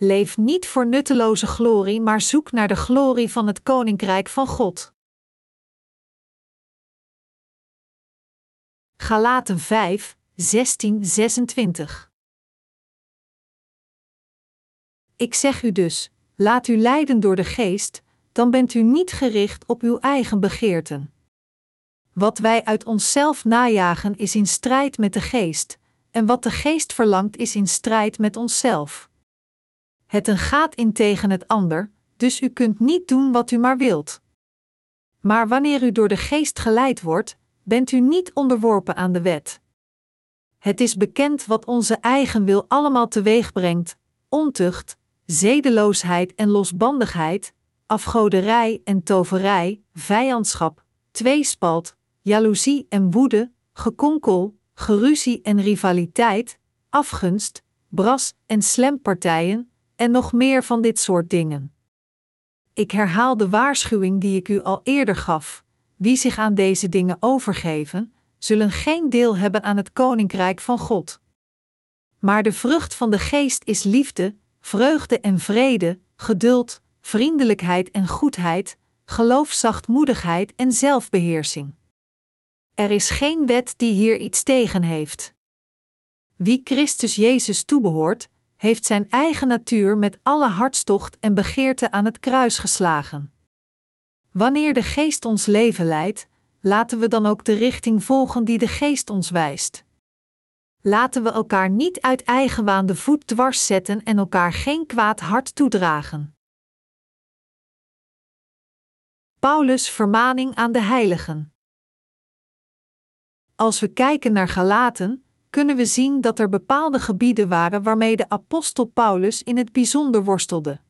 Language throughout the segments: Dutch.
Leef niet voor nutteloze glorie, maar zoek naar de glorie van het Koninkrijk van God. Galaten 5, 16, 26 Ik zeg u dus, laat u leiden door de geest, dan bent u niet gericht op uw eigen begeerten. Wat wij uit onszelf najagen is in strijd met de geest, en wat de geest verlangt is in strijd met onszelf. Het een gaat in tegen het ander, dus u kunt niet doen wat u maar wilt. Maar wanneer u door de geest geleid wordt, bent u niet onderworpen aan de wet. Het is bekend wat onze eigen wil allemaal teweeg brengt: ontucht, zedeloosheid en losbandigheid, afgoderij en toverij, vijandschap, tweespalt, jaloezie en woede, gekonkel, geruzie en rivaliteit, afgunst, bras en slempartijen, en nog meer van dit soort dingen. Ik herhaal de waarschuwing die ik u al eerder gaf: wie zich aan deze dingen overgeven, zullen geen deel hebben aan het koninkrijk van God. Maar de vrucht van de geest is liefde, vreugde en vrede, geduld, vriendelijkheid en goedheid, geloof, zachtmoedigheid en zelfbeheersing. Er is geen wet die hier iets tegen heeft. Wie Christus Jezus toebehoort, heeft zijn eigen natuur met alle hartstocht en begeerte aan het kruis geslagen. Wanneer de Geest ons leven leidt, laten we dan ook de richting volgen die de Geest ons wijst. Laten we elkaar niet uit eigenwaan de voet dwars zetten en elkaar geen kwaad hart toedragen. Paulus' vermaning aan de heiligen. Als we kijken naar Galaten, kunnen we zien dat er bepaalde gebieden waren waarmee de apostel Paulus in het bijzonder worstelde.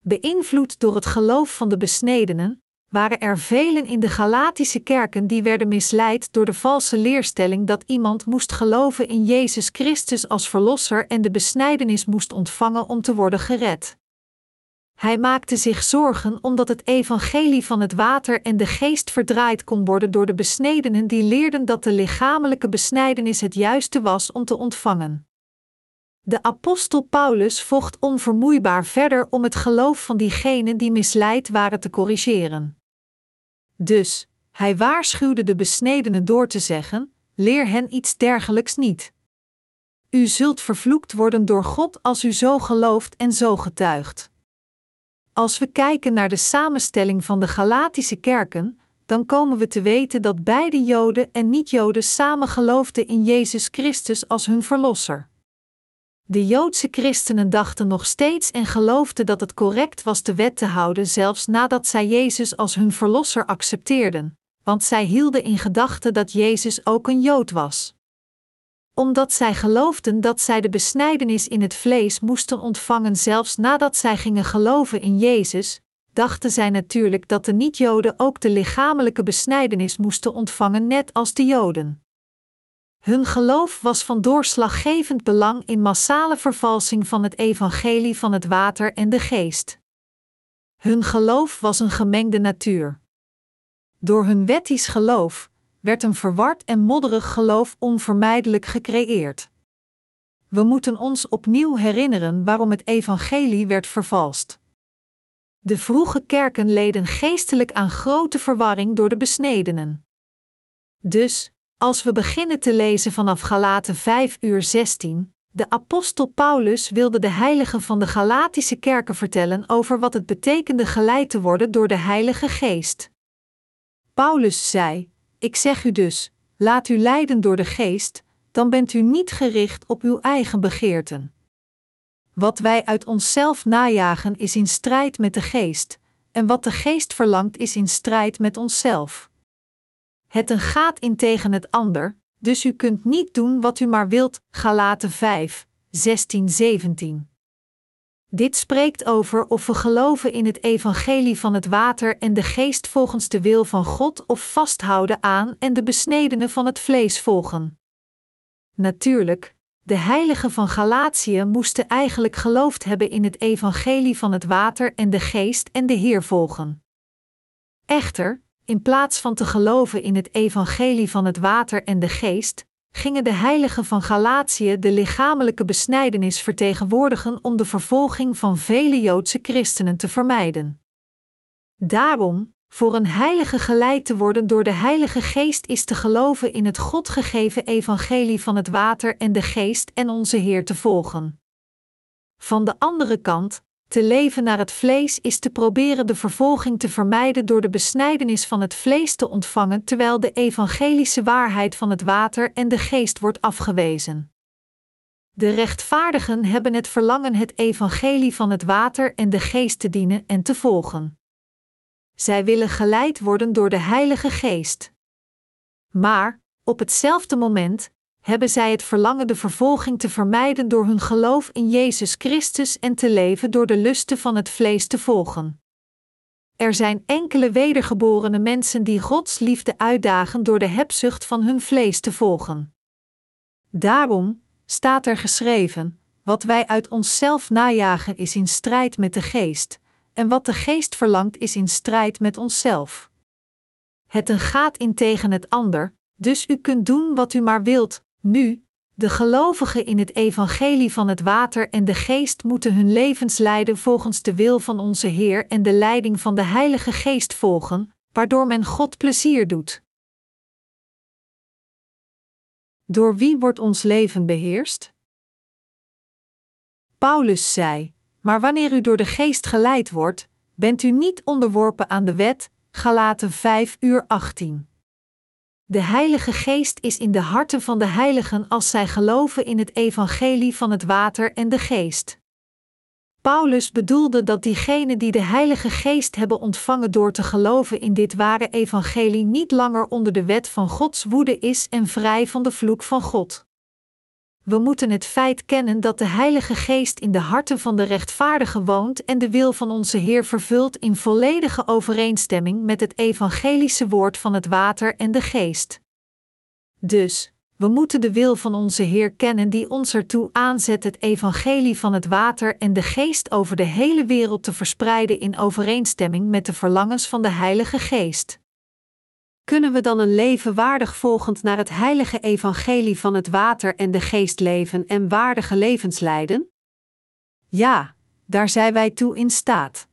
Beïnvloed door het geloof van de besnedenen, waren er velen in de Galatische kerken die werden misleid door de valse leerstelling dat iemand moest geloven in Jezus Christus als Verlosser en de besnijdenis moest ontvangen om te worden gered. Hij maakte zich zorgen omdat het evangelie van het water en de geest verdraaid kon worden door de besnedenen die leerden dat de lichamelijke besnijdenis het juiste was om te ontvangen. De apostel Paulus vocht onvermoeibaar verder om het geloof van diegenen die misleid waren te corrigeren. Dus, hij waarschuwde de besnedenen door te zeggen: leer hen iets dergelijks niet. U zult vervloekt worden door God als u zo gelooft en zo getuigt. Als we kijken naar de samenstelling van de Galatische kerken, dan komen we te weten dat beide Joden en niet-Joden samen geloofden in Jezus Christus als hun verlosser. De Joodse christenen dachten nog steeds en geloofden dat het correct was de wet te houden, zelfs nadat zij Jezus als hun verlosser accepteerden, want zij hielden in gedachten dat Jezus ook een Jood was. Omdat zij geloofden dat zij de besnijdenis in het vlees moesten ontvangen, zelfs nadat zij gingen geloven in Jezus, dachten zij natuurlijk dat de niet-Joden ook de lichamelijke besnijdenis moesten ontvangen, net als de Joden. Hun geloof was van doorslaggevend belang in massale vervalsing van het evangelie van het water en de geest. Hun geloof was een gemengde natuur. Door hun wettisch geloof werd een verward en modderig geloof onvermijdelijk gecreëerd. We moeten ons opnieuw herinneren waarom het evangelie werd vervalst. De vroege kerken leden geestelijk aan grote verwarring door de besnedenen. Dus, als we beginnen te lezen vanaf Galaten 5 uur 16, de apostel Paulus wilde de heiligen van de Galatische kerken vertellen over wat het betekende geleid te worden door de Heilige Geest. Paulus zei: Ik zeg u dus, laat u leiden door de Geest, dan bent u niet gericht op uw eigen begeerten. Wat wij uit onszelf najagen is in strijd met de Geest, en wat de Geest verlangt is in strijd met onszelf. Het een gaat in tegen het ander, dus u kunt niet doen wat u maar wilt. Galaten 5, 16, 17. Dit spreekt over of we geloven in het evangelie van het water en de geest volgens de wil van God of vasthouden aan en de besnedenen van het vlees volgen. Natuurlijk, de heiligen van Galatië moesten eigenlijk geloofd hebben in het evangelie van het water en de geest en de Heer volgen. Echter, in plaats van te geloven in het evangelie van het water en de geest, gingen de heiligen van Galatië de lichamelijke besnijdenis vertegenwoordigen om de vervolging van vele Joodse christenen te vermijden. Daarom, voor een heilige geleid te worden door de Heilige Geest is te geloven in het God gegeven evangelie van het water en de geest en onze Heer te volgen. Van de andere kant, te leven naar het vlees is te proberen de vervolging te vermijden door de besnijdenis van het vlees te ontvangen terwijl de evangelische waarheid van het water en de geest wordt afgewezen. De rechtvaardigen hebben het verlangen het evangelie van het water en de geest te dienen en te volgen. Zij willen geleid worden door de Heilige Geest. Maar, op hetzelfde moment, hebben zij het verlangen de vervolging te vermijden door hun geloof in Jezus Christus en te leven door de lusten van het vlees te volgen. Er zijn enkele wedergeborene mensen die Gods liefde uitdagen door de hebzucht van hun vlees te volgen. Daarom staat er geschreven: wat wij uit onszelf najagen is in strijd met de geest, en wat de geest verlangt is in strijd met onszelf. Het een gaat in tegen het ander, dus u kunt doen wat u maar wilt, nu, de gelovigen in het evangelie van het water en de geest moeten hun levens leiden volgens de wil van onze Heer en de leiding van de Heilige Geest volgen, waardoor men God plezier doet. Door wie wordt ons leven beheerst? Paulus zei: Maar wanneer u door de Geest geleid wordt, bent u niet onderworpen aan de wet. Galaten 5 uur 18. De Heilige Geest is in de harten van de heiligen als zij geloven in het evangelie van het water en de geest. Paulus bedoelde dat diegenen die de Heilige Geest hebben ontvangen door te geloven in dit ware evangelie niet langer onder de wet van Gods woede is en vrij van de vloek van God. We moeten het feit kennen dat de Heilige Geest in de harten van de rechtvaardigen woont en de wil van onze Heer vervult in volledige overeenstemming met het evangelische woord van het water en de geest. Dus, we moeten de wil van onze Heer kennen die ons ertoe aanzet het evangelie van het water en de geest over de hele wereld te verspreiden in overeenstemming met de verlangens van de Heilige Geest kunnen we dan een leven waardig volgend naar het heilige evangelie van het water en de geest leven en waardige levens leiden? Ja, daar zijn wij toe in staat.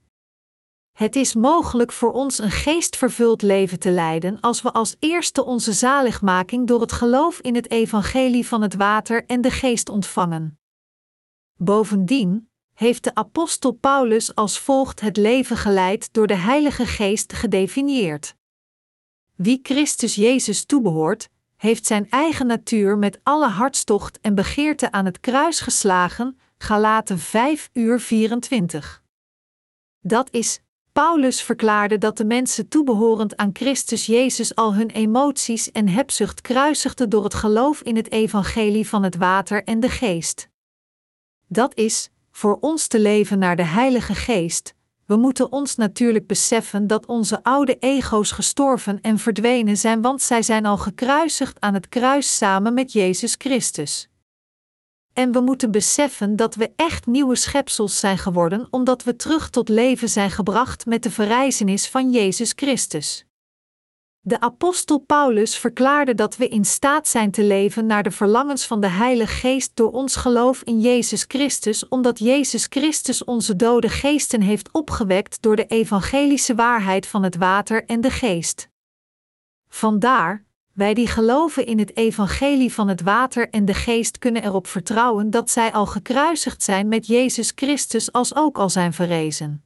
Het is mogelijk voor ons een geestvervuld leven te leiden als we als eerste onze zaligmaking door het geloof in het evangelie van het water en de geest ontvangen. Bovendien heeft de apostel Paulus als volgt het leven geleid door de Heilige Geest gedefinieerd. Wie Christus Jezus toebehoort, heeft zijn eigen natuur met alle hartstocht en begeerte aan het kruis geslagen. Galaten 5 uur 24. Dat is, Paulus verklaarde dat de mensen toebehorend aan Christus Jezus al hun emoties en hebzucht kruisigden door het geloof in het evangelie van het water en de geest. Dat is, voor ons te leven naar de Heilige Geest, we moeten ons natuurlijk beseffen dat onze oude ego's gestorven en verdwenen zijn, want zij zijn al gekruisigd aan het kruis samen met Jezus Christus. En we moeten beseffen dat we echt nieuwe schepsels zijn geworden, omdat we terug tot leven zijn gebracht met de verrijzenis van Jezus Christus. De apostel Paulus verklaarde dat we in staat zijn te leven naar de verlangens van de Heilige Geest door ons geloof in Jezus Christus, omdat Jezus Christus onze dode geesten heeft opgewekt door de evangelische waarheid van het water en de geest. Vandaar, wij die geloven in het evangelie van het water en de geest kunnen erop vertrouwen dat zij al gekruisigd zijn met Jezus Christus als ook al zijn verrezen.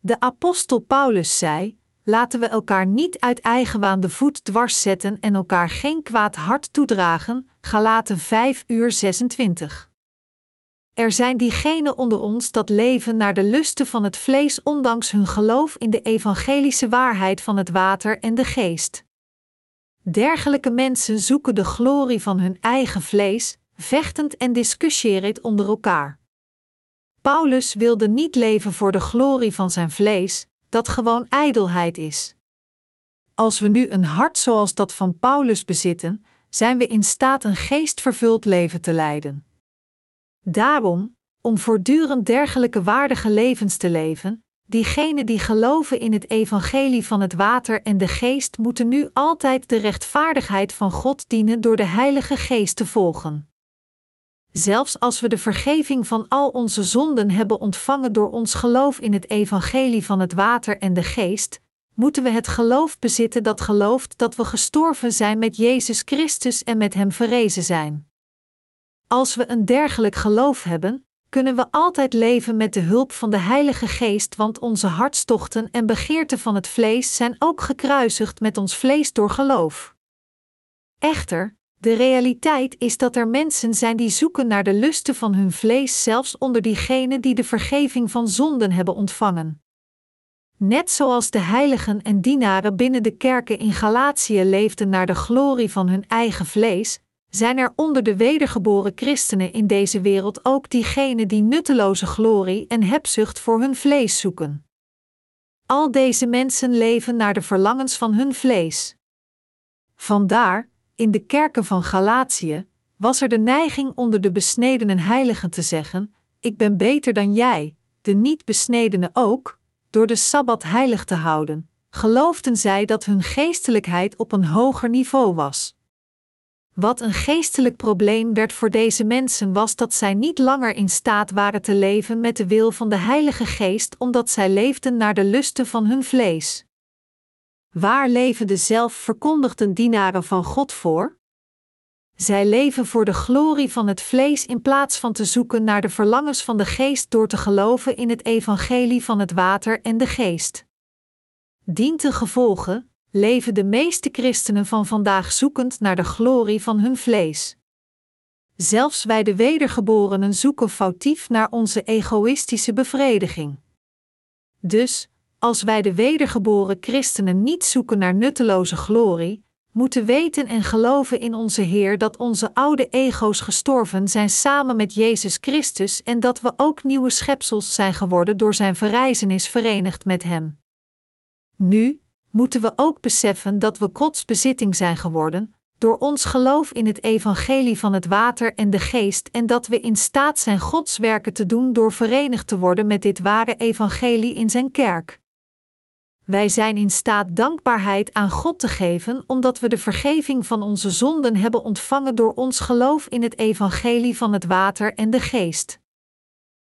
De apostel Paulus zei: laten we elkaar niet uit eigenwaan de voet dwars zetten en elkaar geen kwaad hart toedragen. Galaten 5 uur 26. Er zijn diegenen onder ons dat leven naar de lusten van het vlees ondanks hun geloof in de evangelische waarheid van het water en de geest. Dergelijke mensen zoeken de glorie van hun eigen vlees, vechtend en discussiërend onder elkaar. Paulus wilde niet leven voor de glorie van zijn vlees, dat gewoon ijdelheid is. Als we nu een hart zoals dat van Paulus bezitten, zijn we in staat een geestvervuld leven te leiden. Daarom, om voortdurend dergelijke waardige levens te leven, diegenen die geloven in het evangelie van het water en de geest moeten nu altijd de rechtvaardigheid van God dienen door de Heilige Geest te volgen. Zelfs als we de vergeving van al onze zonden hebben ontvangen door ons geloof in het evangelie van het water en de geest, moeten we het geloof bezitten dat gelooft dat we gestorven zijn met Jezus Christus en met Hem verrezen zijn. Als we een dergelijk geloof hebben, kunnen we altijd leven met de hulp van de Heilige Geest, want onze hartstochten en begeerten van het vlees zijn ook gekruisigd met ons vlees door geloof. Echter, de realiteit is dat er mensen zijn die zoeken naar de lusten van hun vlees, zelfs onder diegenen die de vergeving van zonden hebben ontvangen. Net zoals de heiligen en dienaren binnen de kerken in Galatië leefden naar de glorie van hun eigen vlees, zijn er onder de wedergeboren christenen in deze wereld ook diegenen die nutteloze glorie en hebzucht voor hun vlees zoeken. Al deze mensen leven naar de verlangens van hun vlees. Vandaar, in de kerken van Galatië, was er de neiging onder de besnedenen heiligen te zeggen: Ik ben beter dan jij, de niet besnedenen ook, door de sabbat heilig te houden, geloofden zij dat hun geestelijkheid op een hoger niveau was. Wat een geestelijk probleem werd voor deze mensen was dat zij niet langer in staat waren te leven met de wil van de Heilige Geest, omdat zij leefden naar de lusten van hun vlees. Waar leven de zelfverkondigden dienaren van God voor? Zij leven voor de glorie van het vlees in plaats van te zoeken naar de verlangens van de geest door te geloven in het evangelie van het water en de geest. Dient te gevolgen, leven de meeste christenen van vandaag zoekend naar de glorie van hun vlees. Zelfs wij de wedergeborenen zoeken foutief naar onze egoïstische bevrediging. Dus, als wij de wedergeboren christenen niet zoeken naar nutteloze glorie, moeten weten en geloven in onze Heer dat onze oude ego's gestorven zijn samen met Jezus Christus en dat we ook nieuwe schepsels zijn geworden door Zijn verrijzenis verenigd met Hem. Nu, moeten we ook beseffen dat we Gods bezitting zijn geworden, door ons geloof in het evangelie van het water en de geest en dat we in staat zijn Gods werken te doen door verenigd te worden met dit ware evangelie in zijn kerk. Wij zijn in staat dankbaarheid aan God te geven omdat we de vergeving van onze zonden hebben ontvangen door ons geloof in het evangelie van het water en de geest.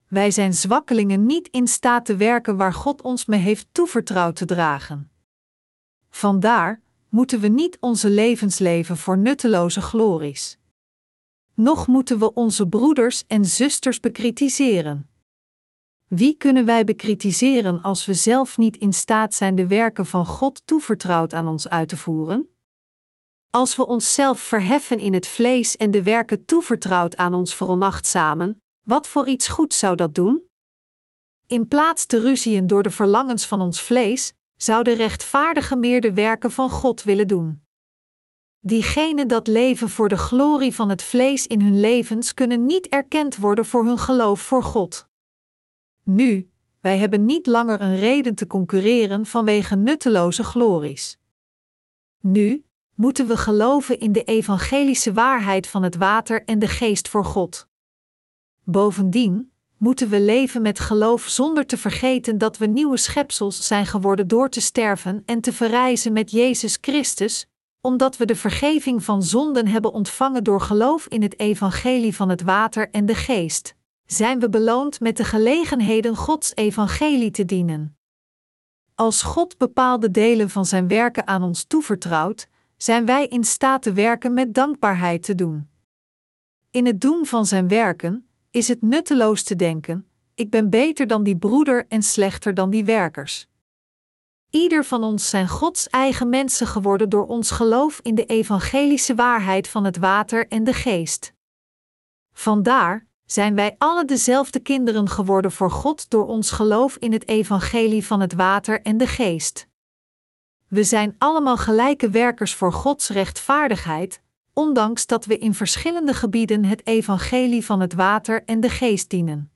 Wij zijn zwakkelingen niet in staat te werken waar God ons mee heeft toevertrouwd te dragen. Vandaar moeten we niet onze levens leven voor nutteloze glories. Nog moeten we onze broeders en zusters bekritiseren. Wie kunnen wij bekritiseren als we zelf niet in staat zijn de werken van God toevertrouwd aan ons uit te voeren? Als we onszelf verheffen in het vlees en de werken toevertrouwd aan ons veronachtzamen, wat voor iets goed zou dat doen? In plaats te ruzien door de verlangens van ons vlees, zou de rechtvaardige meer de werken van God willen doen. Diegenen dat leven voor de glorie van het vlees in hun levens kunnen niet erkend worden voor hun geloof voor God. Nu, wij hebben niet langer een reden te concurreren vanwege nutteloze glories. Nu, moeten we geloven in de evangelische waarheid van het water en de geest voor God. Bovendien, moeten we leven met geloof zonder te vergeten dat we nieuwe schepsels zijn geworden door te sterven en te verrijzen met Jezus Christus, omdat we de vergeving van zonden hebben ontvangen door geloof in het evangelie van het water en de geest. Zijn we beloond met de gelegenheden Gods evangelie te dienen? Als God bepaalde delen van zijn werken aan ons toevertrouwt, zijn wij in staat te werken met dankbaarheid te doen. In het doen van zijn werken is het nutteloos te denken: ik ben beter dan die broeder en slechter dan die werkers. Ieder van ons zijn Gods eigen mensen geworden door ons geloof in de evangelische waarheid van het water en de geest. Vandaar zijn wij alle dezelfde kinderen geworden voor God door ons geloof in het evangelie van het water en de geest. We zijn allemaal gelijke werkers voor Gods rechtvaardigheid, ondanks dat we in verschillende gebieden het evangelie van het water en de geest dienen.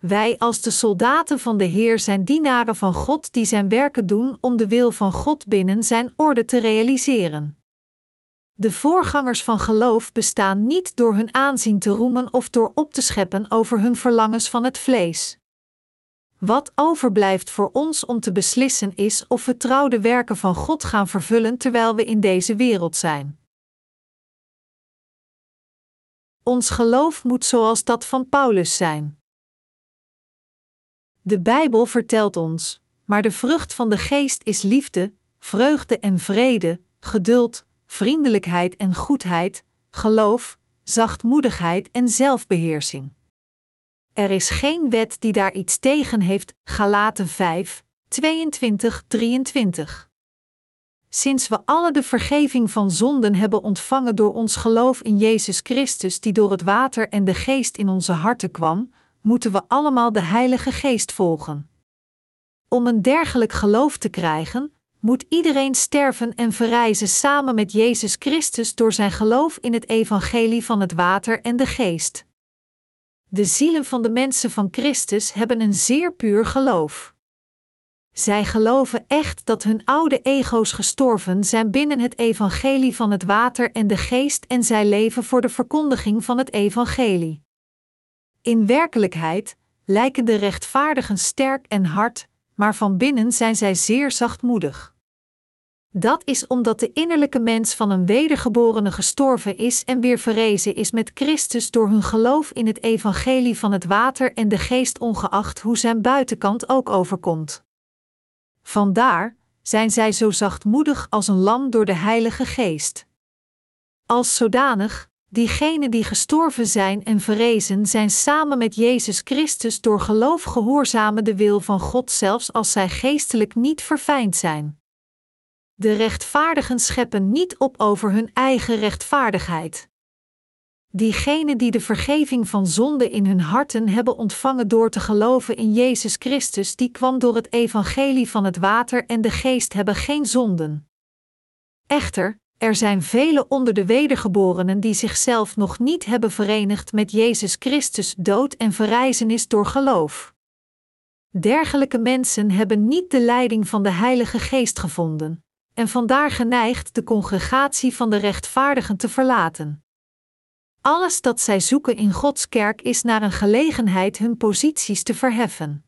Wij als de soldaten van de Heer zijn dienaren van God die zijn werken doen om de wil van God binnen zijn orde te realiseren. De voorgangers van geloof bestaan niet door hun aanzien te roemen of door op te scheppen over hun verlangens van het vlees. Wat overblijft voor ons om te beslissen is of we trouw de werken van God gaan vervullen terwijl we in deze wereld zijn. Ons geloof moet zoals dat van Paulus zijn. De Bijbel vertelt ons: maar de vrucht van de geest is liefde, vreugde en vrede, geduld, vriendelijkheid en goedheid, geloof, zachtmoedigheid en zelfbeheersing. Er is geen wet die daar iets tegen heeft. Galaten 5, 22, 23. Sinds we alle de vergeving van zonden hebben ontvangen door ons geloof in Jezus Christus, die door het water en de geest in onze harten kwam, moeten we allemaal de Heilige Geest volgen. Om een dergelijk geloof te krijgen, moet iedereen sterven en verrijzen samen met Jezus Christus door zijn geloof in het evangelie van het water en de geest. De zielen van de mensen van Christus hebben een zeer puur geloof. Zij geloven echt dat hun oude ego's gestorven zijn binnen het evangelie van het water en de geest en zij leven voor de verkondiging van het evangelie. In werkelijkheid lijken de rechtvaardigen sterk en hard, maar van binnen zijn zij zeer zachtmoedig. Dat is omdat de innerlijke mens van een wedergeborene gestorven is en weer verrezen is met Christus door hun geloof in het evangelie van het water en de geest ongeacht hoe zijn buitenkant ook overkomt. Vandaar zijn zij zo zachtmoedig als een lam door de Heilige Geest. Als zodanig Diegenen die gestorven zijn en verrezen zijn samen met Jezus Christus door geloof gehoorzamen de wil van God zelfs als zij geestelijk niet verfijnd zijn. De rechtvaardigen scheppen niet op over hun eigen rechtvaardigheid. Diegenen die de vergeving van zonde in hun harten hebben ontvangen door te geloven in Jezus Christus, die kwam door het evangelie van het water en de geest, hebben geen zonden. Echter, er zijn vele onder de wedergeborenen die zichzelf nog niet hebben verenigd met Jezus Christus dood en verrijzenis door geloof. Dergelijke mensen hebben niet de leiding van de Heilige Geest gevonden, en vandaar geneigd de congregatie van de rechtvaardigen te verlaten. Alles dat zij zoeken in Gods kerk is naar een gelegenheid hun posities te verheffen.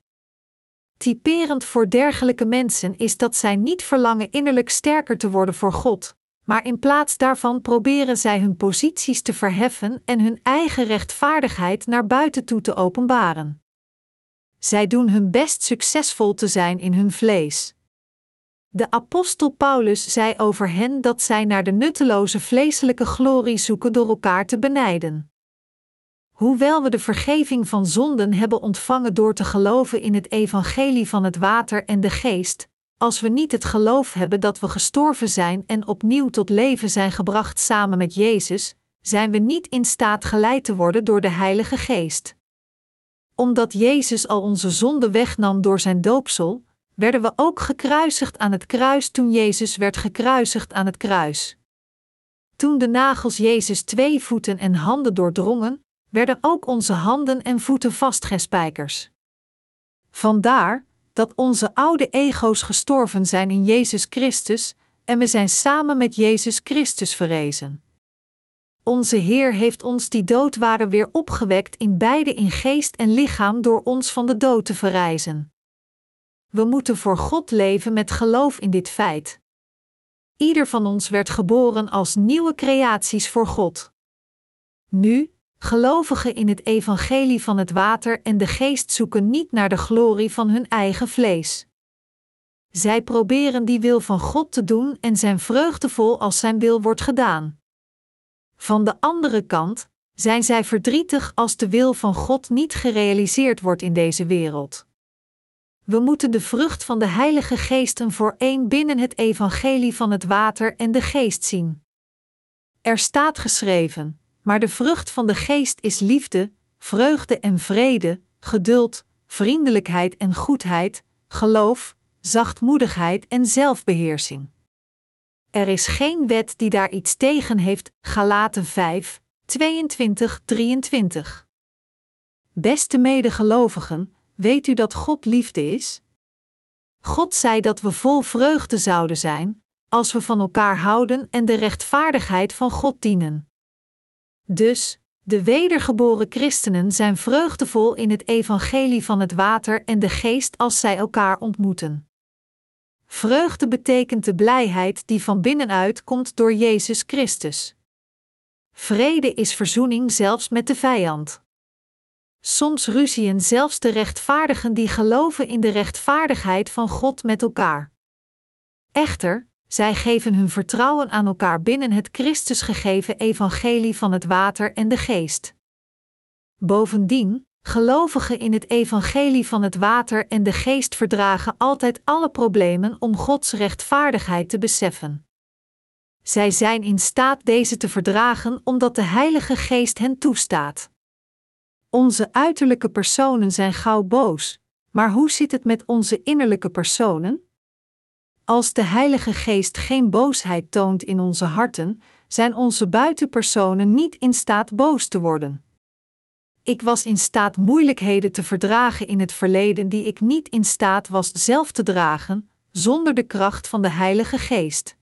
Typerend voor dergelijke mensen is dat zij niet verlangen innerlijk sterker te worden voor God, maar in plaats daarvan proberen zij hun posities te verheffen en hun eigen rechtvaardigheid naar buiten toe te openbaren. Zij doen hun best succesvol te zijn in hun vlees. De apostel Paulus zei over hen dat zij naar de nutteloze vleeselijke glorie zoeken door elkaar te benijden. Hoewel we de vergeving van zonden hebben ontvangen door te geloven in het evangelie van het water en de geest, als we niet het geloof hebben dat we gestorven zijn en opnieuw tot leven zijn gebracht samen met Jezus, zijn we niet in staat geleid te worden door de Heilige Geest. Omdat Jezus al onze zonde wegnam door zijn doopsel, werden we ook gekruisigd aan het kruis toen Jezus werd gekruisigd aan het kruis. Toen de nagels Jezus twee voeten en handen doordrongen, werden ook onze handen en voeten vastgespijkers. Vandaar dat onze oude ego's gestorven zijn in Jezus Christus en we zijn samen met Jezus Christus verrezen. Onze Heer heeft ons die dood waren weer opgewekt in beide in geest en lichaam door ons van de dood te verrijzen. We moeten voor God leven met geloof in dit feit. Ieder van ons werd geboren als nieuwe creaties voor God. Nu, Gelovigen in het evangelie van het water en de geest zoeken niet naar de glorie van hun eigen vlees. Zij proberen die wil van God te doen en zijn vreugdevol als zijn wil wordt gedaan. Van de andere kant zijn zij verdrietig als de wil van God niet gerealiseerd wordt in deze wereld. We moeten de vrucht van de Heilige Geesten voor één binnen het evangelie van het water en de geest zien. Er staat geschreven: maar de vrucht van de geest is liefde, vreugde en vrede, geduld, vriendelijkheid en goedheid, geloof, zachtmoedigheid en zelfbeheersing. Er is geen wet die daar iets tegen heeft. Galaten 5, 22, 23. Beste medegelovigen, weet u dat God liefde is? God zei dat we vol vreugde zouden zijn, als we van elkaar houden en de rechtvaardigheid van God dienen. Dus, De wedergeboren christenen zijn vreugdevol in het evangelie van het water en de geest als zij elkaar ontmoeten. Vreugde betekent de blijheid die van binnenuit komt door Jezus Christus. Vrede is verzoening zelfs met de vijand. Soms ruzien zelfs de rechtvaardigen die geloven in de rechtvaardigheid van God met elkaar. Echter, zij geven hun vertrouwen aan elkaar binnen het Christus gegeven evangelie van het water en de geest. Bovendien, gelovigen in het evangelie van het water en de geest verdragen altijd alle problemen om Gods rechtvaardigheid te beseffen. Zij zijn in staat deze te verdragen omdat de Heilige Geest hen toestaat. Onze uiterlijke personen zijn gauw boos, maar hoe zit het met onze innerlijke personen? Als de Heilige Geest geen boosheid toont in onze harten, zijn onze buitenpersonen niet in staat boos te worden. Ik was in staat moeilijkheden te verdragen in het verleden die ik niet in staat was zelf te dragen, zonder de kracht van de Heilige Geest.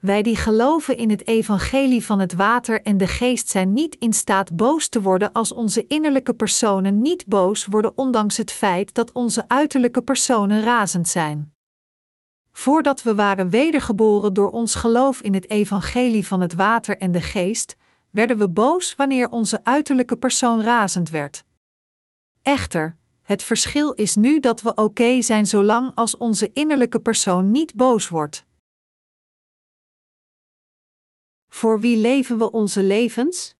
Wij die geloven in het evangelie van het water en de geest zijn niet in staat boos te worden als onze innerlijke personen niet boos worden, ondanks het feit dat onze uiterlijke personen razend zijn. Voordat we waren wedergeboren door ons geloof in het evangelie van het water en de geest, werden we boos wanneer onze uiterlijke persoon razend werd. Echter, het verschil is nu dat we oké zijn zolang als onze innerlijke persoon niet boos wordt. Voor wie leven we onze levens?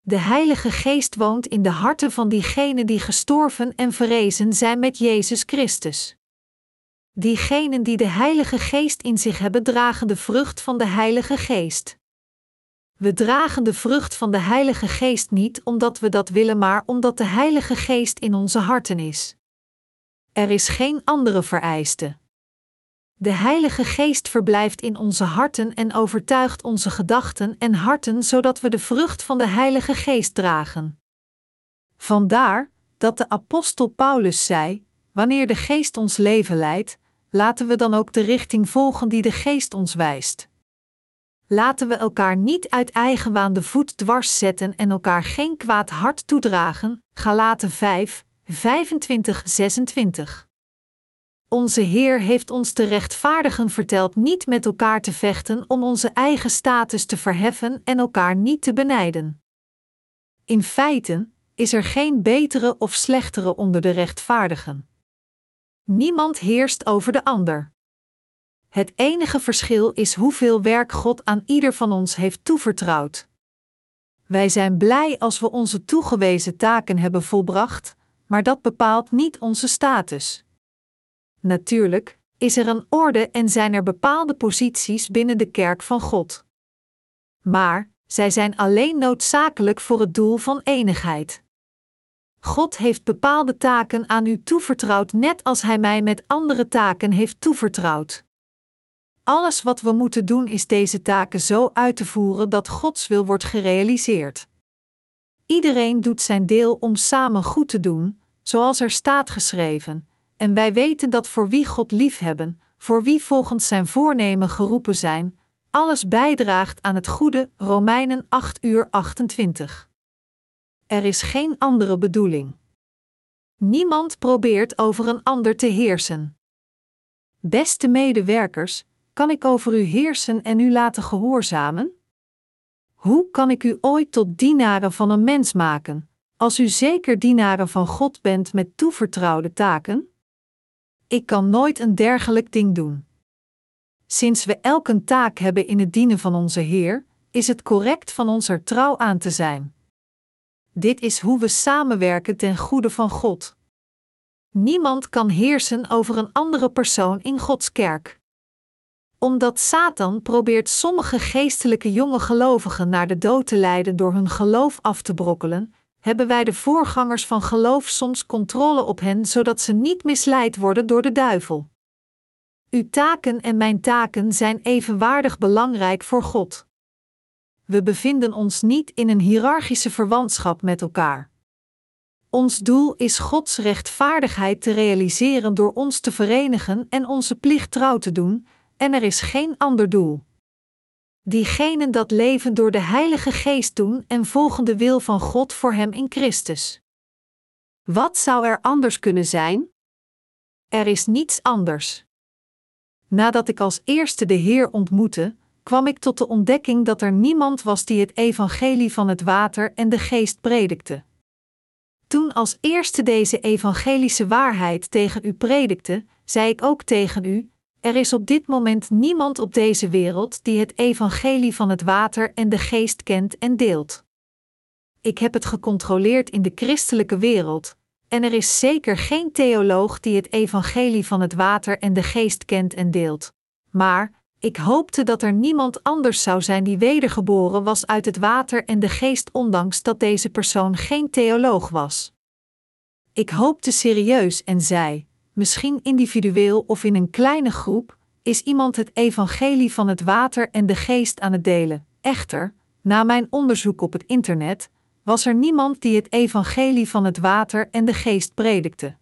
De Heilige Geest woont in de harten van diegenen die gestorven en verrezen zijn met Jezus Christus. Diegenen die de Heilige Geest in zich hebben, dragen de vrucht van de Heilige Geest. We dragen de vrucht van de Heilige Geest niet omdat we dat willen, maar omdat de Heilige Geest in onze harten is. Er is geen andere vereiste. De Heilige Geest verblijft in onze harten en overtuigt onze gedachten en harten zodat we de vrucht van de Heilige Geest dragen. Vandaar dat de apostel Paulus zei: Wanneer de Geest ons leven leidt, laten we dan ook de richting volgen die de Geest ons wijst. Laten we elkaar niet uit eigenwaan de voet dwars zetten en elkaar geen kwaad hart toedragen. Galaten 5, 25, 26. Onze Heer heeft ons te rechtvaardigen verteld niet met elkaar te vechten om onze eigen status te verheffen en elkaar niet te benijden. In feite is er geen betere of slechtere onder de rechtvaardigen. Niemand heerst over de ander. Het enige verschil is hoeveel werk God aan ieder van ons heeft toevertrouwd. Wij zijn blij als we onze toegewezen taken hebben volbracht, maar dat bepaalt niet onze status. Natuurlijk is er een orde en zijn er bepaalde posities binnen de kerk van God. Maar zij zijn alleen noodzakelijk voor het doel van enigheid. God heeft bepaalde taken aan u toevertrouwd, net als Hij mij met andere taken heeft toevertrouwd. Alles wat we moeten doen is deze taken zo uit te voeren dat Gods wil wordt gerealiseerd. Iedereen doet zijn deel om samen goed te doen, zoals er staat geschreven, en wij weten dat voor wie God liefhebben, voor wie volgens zijn voornemen geroepen zijn, alles bijdraagt aan het goede. Romeinen 8 uur 28. Er is geen andere bedoeling. Niemand probeert over een ander te heersen. Beste medewerkers, kan ik over u heersen en u laten gehoorzamen? Hoe kan ik u ooit tot dienaren van een mens maken, als u zeker dienaren van God bent met toevertrouwde taken? Ik kan nooit een dergelijk ding doen. Sinds we elke taak hebben in het dienen van onze Heer, is het correct van ons er trouw aan te zijn. Dit is hoe we samenwerken ten goede van God. Niemand kan heersen over een andere persoon in Gods kerk. Omdat Satan probeert sommige geestelijke jonge gelovigen naar de dood te leiden door hun geloof af te brokkelen, hebben wij de voorgangers van geloof soms controle op hen zodat ze niet misleid worden door de duivel. Uw taken en mijn taken zijn evenwaardig belangrijk voor God. We bevinden ons niet in een hiërarchische verwantschap met elkaar. Ons doel is Gods rechtvaardigheid te realiseren door ons te verenigen en onze plicht trouw te doen, en er is geen ander doel. Diegenen dat leven door de Heilige Geest doen en volgen de wil van God voor Hem in Christus. Wat zou er anders kunnen zijn? Er is niets anders. Nadat ik als eerste de Heer ontmoette, kwam ik tot de ontdekking dat er niemand was die het evangelie van het water en de geest predikte. Toen als eerste deze evangelische waarheid tegen u predikte, zei ik ook tegen u: er is op dit moment niemand op deze wereld die het evangelie van het water en de geest kent en deelt. Ik heb het gecontroleerd in de christelijke wereld, en er is zeker geen theoloog die het evangelie van het water en de geest kent en deelt. Maar ik hoopte dat er niemand anders zou zijn die wedergeboren was uit het water en de geest, ondanks dat deze persoon geen theoloog was. Ik hoopte serieus en zei: misschien individueel of in een kleine groep, is iemand het evangelie van het water en de geest aan het delen. Echter, na mijn onderzoek op het internet, was er niemand die het evangelie van het water en de geest predikte.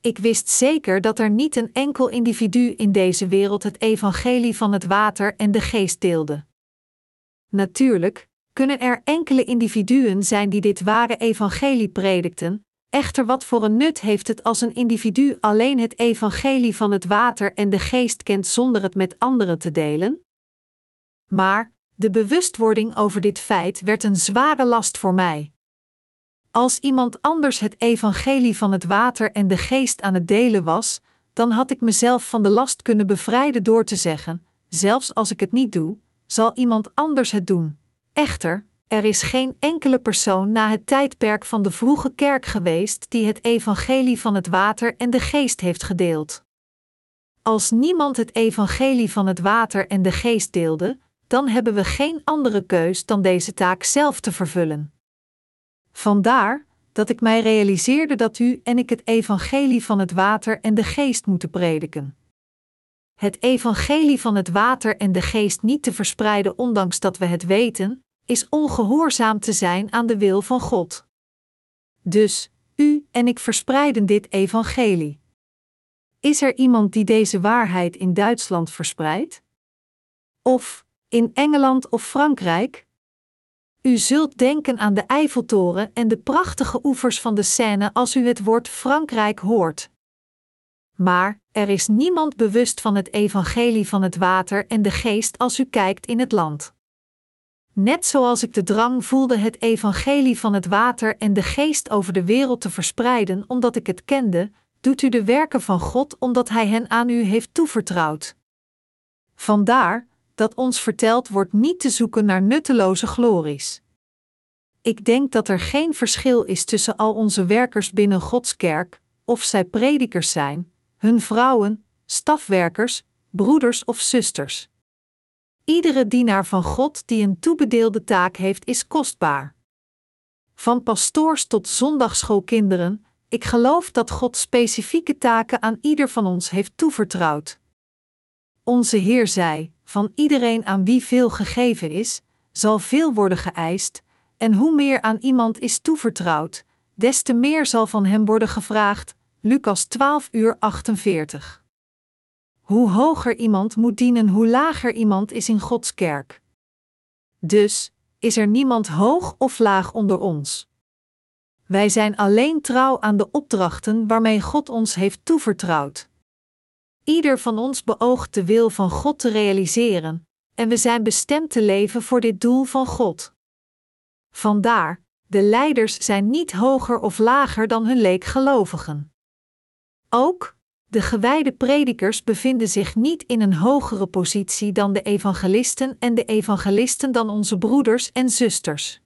Ik wist zeker dat er niet een enkel individu in deze wereld het evangelie van het water en de geest deelde. Natuurlijk kunnen er enkele individuen zijn die dit ware evangelie predikten, echter wat voor een nut heeft het als een individu alleen het evangelie van het water en de geest kent zonder het met anderen te delen? Maar de bewustwording over dit feit werd een zware last voor mij. Als iemand anders het evangelie van het water en de geest aan het delen was, dan had ik mezelf van de last kunnen bevrijden door te zeggen: zelfs als ik het niet doe, zal iemand anders het doen. Echter, er is geen enkele persoon na het tijdperk van de vroege kerk geweest die het evangelie van het water en de geest heeft gedeeld. Als niemand het evangelie van het water en de geest deelde, dan hebben we geen andere keus dan deze taak zelf te vervullen. Vandaar dat ik mij realiseerde dat u en ik het evangelie van het water en de geest moeten prediken. Het evangelie van het water en de geest niet te verspreiden ondanks dat we het weten, is ongehoorzaam te zijn aan de wil van God. Dus, u en ik verspreiden dit evangelie. Is er iemand die deze waarheid in Duitsland verspreidt? Of in Engeland of Frankrijk? U zult denken aan de Eiffeltoren en de prachtige oevers van de Seine als u het woord Frankrijk hoort. Maar er is niemand bewust van het evangelie van het water en de geest als u kijkt in het land. Net zoals ik de drang voelde het evangelie van het water en de geest over de wereld te verspreiden omdat ik het kende, doet u de werken van God omdat Hij hen aan u heeft toevertrouwd. Vandaar dat ons verteld wordt niet te zoeken naar nutteloze glories. Ik denk dat er geen verschil is tussen al onze werkers binnen Gods kerk, of zij predikers zijn, hun vrouwen, stafwerkers, broeders of zusters. Iedere dienaar van God die een toebedeelde taak heeft, is kostbaar. Van pastoors tot zondagschoolkinderen, ik geloof dat God specifieke taken aan ieder van ons heeft toevertrouwd. Onze Heer zei: Van iedereen aan wie veel gegeven is, zal veel worden geëist, en hoe meer aan iemand is toevertrouwd, des te meer zal van hem worden gevraagd. Lucas 12 uur 48. Hoe hoger iemand moet dienen, hoe lager iemand is in Gods kerk. Dus is er niemand hoog of laag onder ons. Wij zijn alleen trouw aan de opdrachten waarmee God ons heeft toevertrouwd. Ieder van ons beoogt de wil van God te realiseren, en we zijn bestemd te leven voor dit doel van God. Vandaar, de leiders zijn niet hoger of lager dan hun leekgelovigen. Ook, de gewijde predikers bevinden zich niet in een hogere positie dan de evangelisten en de evangelisten dan onze broeders en zusters.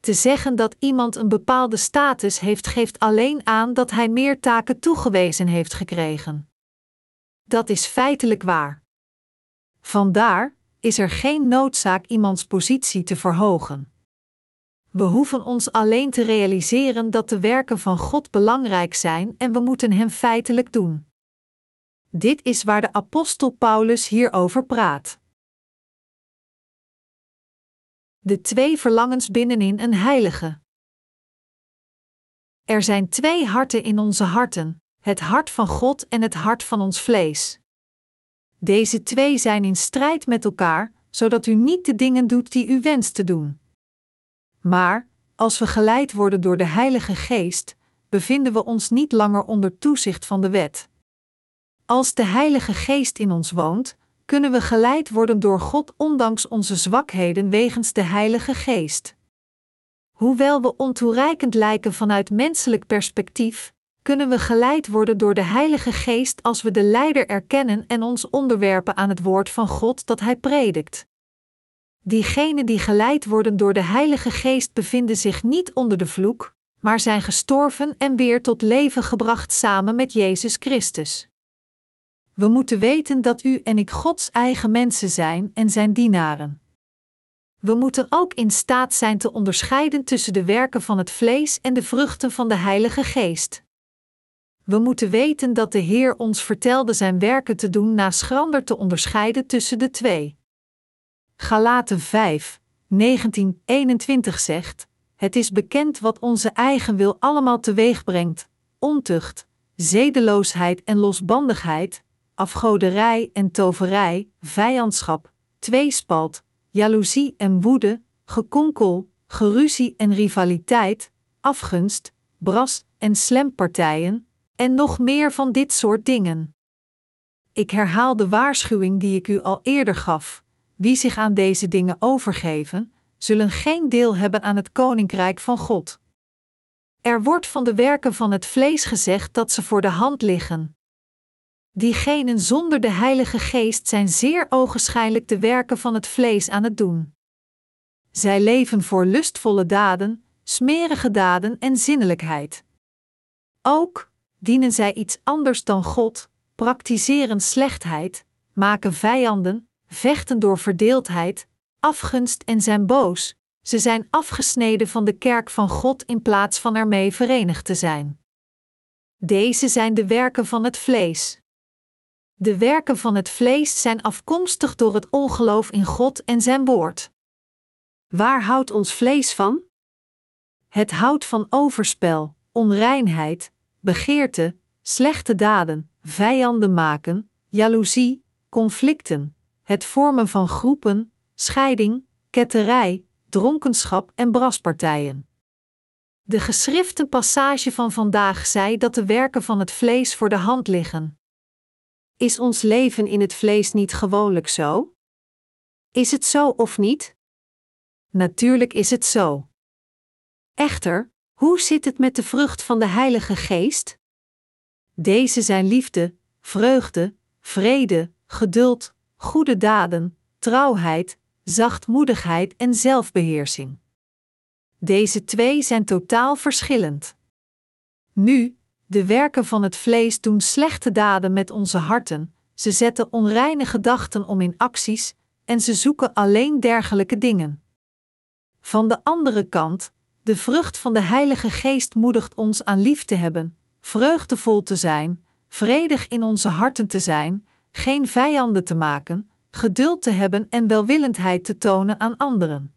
Te zeggen dat iemand een bepaalde status heeft, geeft alleen aan dat hij meer taken toegewezen heeft gekregen. Dat is feitelijk waar. Vandaar is er geen noodzaak iemands positie te verhogen. We hoeven ons alleen te realiseren dat de werken van God belangrijk zijn en we moeten hem feitelijk doen. Dit is waar de apostel Paulus hierover praat. De twee verlangens binnenin een heilige. Er zijn twee harten in onze harten: het hart van God en het hart van ons vlees. Deze twee zijn in strijd met elkaar, zodat u niet de dingen doet die u wenst te doen. Maar, als we geleid worden door de Heilige Geest, bevinden we ons niet langer onder toezicht van de wet. Als de Heilige Geest in ons woont, kunnen we geleid worden door God ondanks onze zwakheden wegens de Heilige Geest. Hoewel we ontoereikend lijken vanuit menselijk perspectief, kunnen we geleid worden door de Heilige Geest als we de Leider erkennen en ons onderwerpen aan het woord van God dat Hij predikt. Diegenen die geleid worden door de Heilige Geest bevinden zich niet onder de vloek, maar zijn gestorven en weer tot leven gebracht samen met Jezus Christus. We moeten weten dat u en ik Gods eigen mensen zijn en zijn dienaren. We moeten ook in staat zijn te onderscheiden tussen de werken van het vlees en de vruchten van de Heilige Geest. We moeten weten dat de Heer ons vertelde zijn werken te doen na schrander te onderscheiden tussen de twee. Galaten 5, 19, 21 zegt: Het is bekend wat onze eigen wil allemaal teweeg brengt: ontucht, zedeloosheid en losbandigheid, afgoderij en toverij, vijandschap, tweespalt, jaloezie en woede, gekonkel, geruzie en rivaliteit, afgunst, bras en slempartijen, en nog meer van dit soort dingen. Ik herhaal de waarschuwing die ik u al eerder gaf: wie zich aan deze dingen overgeven, zullen geen deel hebben aan het koninkrijk van God. Er wordt van de werken van het vlees gezegd dat ze voor de hand liggen. Diegenen zonder de Heilige Geest zijn zeer ogenschijnlijk de werken van het vlees aan het doen. Zij leven voor lustvolle daden, smerige daden en zinnelijkheid. Ook dienen zij iets anders dan God, praktiseren slechtheid, maken vijanden, vechten door verdeeldheid, afgunst en zijn boos. Ze zijn afgesneden van de kerk van God in plaats van ermee verenigd te zijn. Deze zijn de werken van het vlees. De werken van het vlees zijn afkomstig door het ongeloof in God en zijn woord. Waar houdt ons vlees van? Het houdt van overspel, onreinheid, begeerte, slechte daden, vijanden maken, jaloezie, conflicten, het vormen van groepen, scheiding, ketterij, dronkenschap en braspartijen. De geschrifte passage van vandaag zei dat de werken van het vlees voor de hand liggen. Is ons leven in het vlees niet gewoonlijk zo? Is het zo of niet? Natuurlijk is het zo. Echter, hoe zit het met de vrucht van de Heilige Geest? Deze zijn liefde, vreugde, vrede, geduld, goede daden, trouwheid, zachtmoedigheid en zelfbeheersing. Deze twee zijn totaal verschillend. Nu, de werken van het vlees doen slechte daden met onze harten, ze zetten onreine gedachten om in acties en ze zoeken alleen dergelijke dingen. Van de andere kant, de vrucht van de Heilige Geest moedigt ons aan lief te hebben, vreugdevol te zijn, vredig in onze harten te zijn, geen vijanden te maken, geduld te hebben en welwillendheid te tonen aan anderen.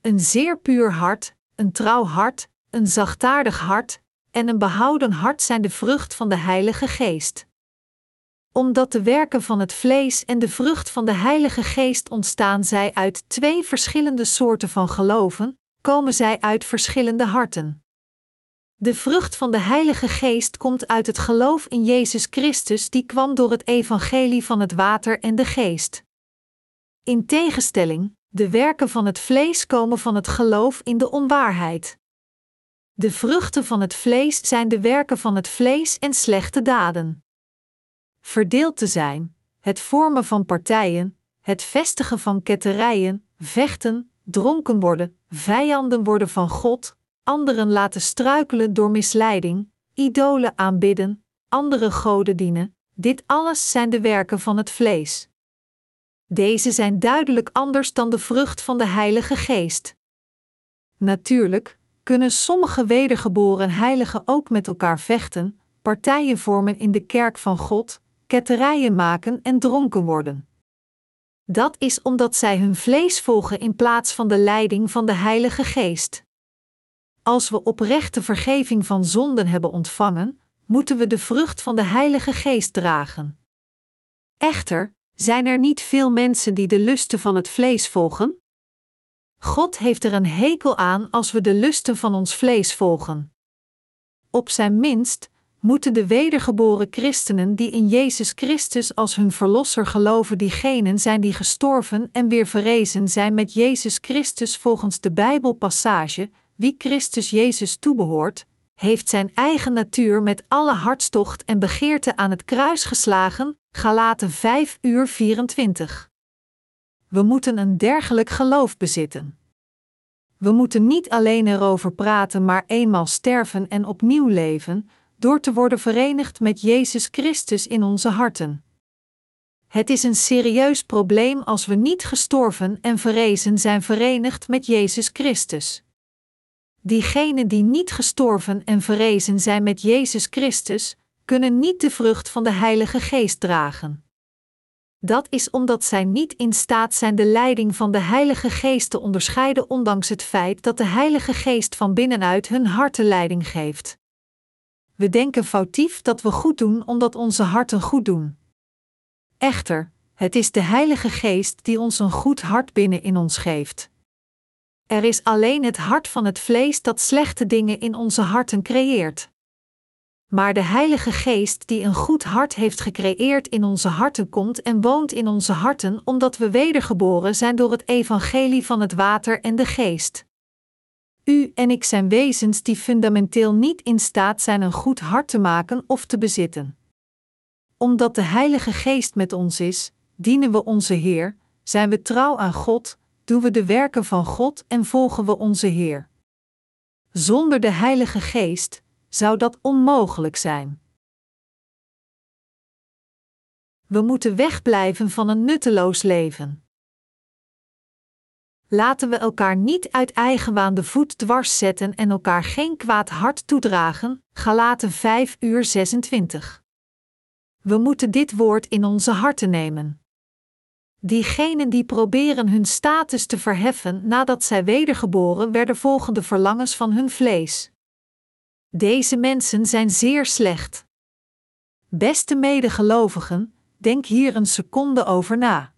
Een zeer puur hart, een trouw hart, een zachtaardig hart en een behouden hart zijn de vrucht van de Heilige Geest. Omdat de werken van het vlees en de vrucht van de Heilige Geest ontstaan zij uit twee verschillende soorten van geloven, komen zij uit verschillende harten. De vrucht van de Heilige Geest komt uit het geloof in Jezus Christus, die kwam door het evangelie van het water en de geest. In tegenstelling, de werken van het vlees komen van het geloof in de onwaarheid. De vruchten van het vlees zijn de werken van het vlees en slechte daden. Verdeeld te zijn, het vormen van partijen, het vestigen van ketterijen, vechten, dronken worden, vijanden worden van God, anderen laten struikelen door misleiding, idolen aanbidden, andere goden dienen, dit alles zijn de werken van het vlees. Deze zijn duidelijk anders dan de vrucht van de Heilige Geest. Natuurlijk kunnen sommige wedergeboren heiligen ook met elkaar vechten, partijen vormen in de kerk van God, ketterijen maken en dronken worden. Dat is omdat zij hun vlees volgen in plaats van de leiding van de Heilige Geest. Als we oprechte vergeving van zonden hebben ontvangen, moeten we de vrucht van de Heilige Geest dragen. Echter, Zijn er niet veel mensen die de lusten van het vlees volgen? God heeft er een hekel aan als we de lusten van ons vlees volgen. Op zijn minst moeten de wedergeboren christenen die in Jezus Christus als hun verlosser geloven diegenen zijn die gestorven en weer verrezen zijn met Jezus Christus volgens de Bijbelpassage, wie Christus Jezus toebehoort, heeft zijn eigen natuur met alle hartstocht en begeerte aan het kruis geslagen, Galaten 5 uur 24. We moeten een dergelijk geloof bezitten. We moeten niet alleen erover praten, maar eenmaal sterven en opnieuw leven, door te worden verenigd met Jezus Christus in onze harten. Het is een serieus probleem als we niet gestorven en verrezen zijn verenigd met Jezus Christus. Diegenen die niet gestorven en verrezen zijn met Jezus Christus, kunnen niet de vrucht van de Heilige Geest dragen. Dat is omdat zij niet in staat zijn de leiding van de Heilige Geest te onderscheiden, ondanks het feit dat de Heilige Geest van binnenuit hun harten leiding geeft. We denken foutief dat we goed doen omdat onze harten goed doen. Echter, het is de Heilige Geest die ons een goed hart binnen in ons geeft. Er is alleen het hart van het vlees dat slechte dingen in onze harten creëert. Maar de Heilige Geest die een goed hart heeft gecreëerd in onze harten komt en woont in onze harten omdat we wedergeboren zijn door het evangelie van het water en de geest. U en ik zijn wezens die fundamenteel niet in staat zijn een goed hart te maken of te bezitten. Omdat de Heilige Geest met ons is, dienen we onze Heer, zijn we trouw aan God, doen we de werken van God en volgen we onze Heer. Zonder de Heilige Geest zou dat onmogelijk zijn. We moeten wegblijven van een nutteloos leven. Laten we elkaar niet uit eigenwaan de voet dwars zetten en elkaar geen kwaad hart toedragen. Galaten 5 uur 26. We moeten dit woord in onze harten nemen. Diegenen die proberen hun status te verheffen nadat zij wedergeboren werden, volgen de verlangens van hun vlees. Deze mensen zijn zeer slecht. Beste medegelovigen, denk hier een seconde over na.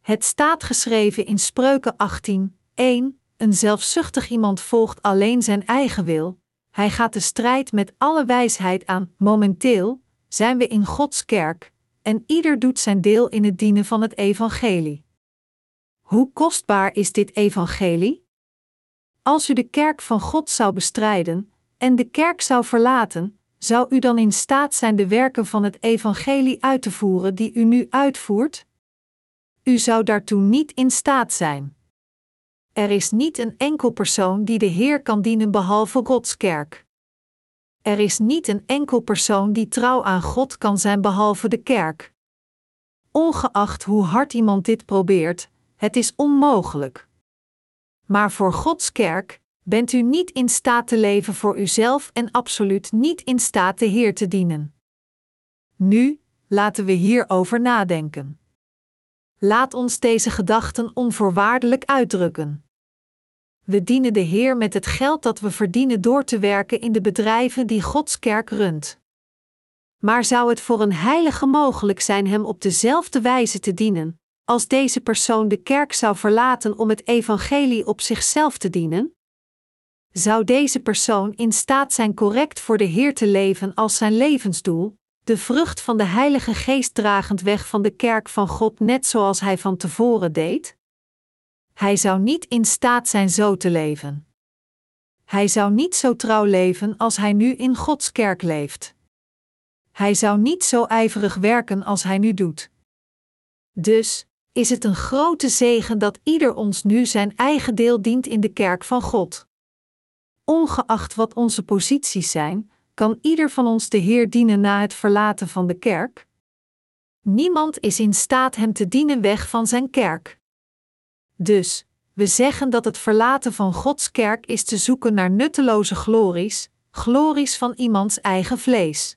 Het staat geschreven in Spreuken 18, 1, een zelfzuchtig iemand volgt alleen zijn eigen wil, hij gaat de strijd met alle wijsheid aan. Momenteel zijn we in Gods kerk, en ieder doet zijn deel in het dienen van het evangelie. Hoe kostbaar is dit evangelie? Als u de kerk van God zou bestrijden en de kerk zou verlaten, zou u dan in staat zijn de werken van het evangelie uit te voeren die u nu uitvoert? U zou daartoe niet in staat zijn. Er is niet een enkel persoon die de Heer kan dienen behalve Gods kerk. Er is niet een enkel persoon die trouw aan God kan zijn behalve de kerk. Ongeacht hoe hard iemand dit probeert, het is onmogelijk. Maar voor Gods kerk bent u niet in staat te leven voor uzelf en absoluut niet in staat de Heer te dienen. Nu, laten we hierover nadenken. Laat ons deze gedachten onvoorwaardelijk uitdrukken. We dienen de Heer met het geld dat we verdienen door te werken in de bedrijven die Gods kerk runt. Maar zou het voor een heilige mogelijk zijn Hem op dezelfde wijze te dienen, als deze persoon de kerk zou verlaten om het evangelie op zichzelf te dienen? Zou deze persoon in staat zijn correct voor de Heer te leven als zijn levensdoel, de vrucht van de Heilige Geest dragend weg van de kerk van God, net zoals hij van tevoren deed? Hij zou niet in staat zijn zo te leven. Hij zou niet zo trouw leven als hij nu in Gods kerk leeft. Hij zou niet zo ijverig werken als hij nu doet. Dus is het een grote zegen dat ieder ons nu zijn eigen deel dient in de kerk van God. Ongeacht wat onze posities zijn, kan ieder van ons de Heer dienen na het verlaten van de kerk? Niemand is in staat hem te dienen weg van zijn kerk. Dus, we zeggen dat het verlaten van Gods kerk is te zoeken naar nutteloze glories, glories van iemands eigen vlees.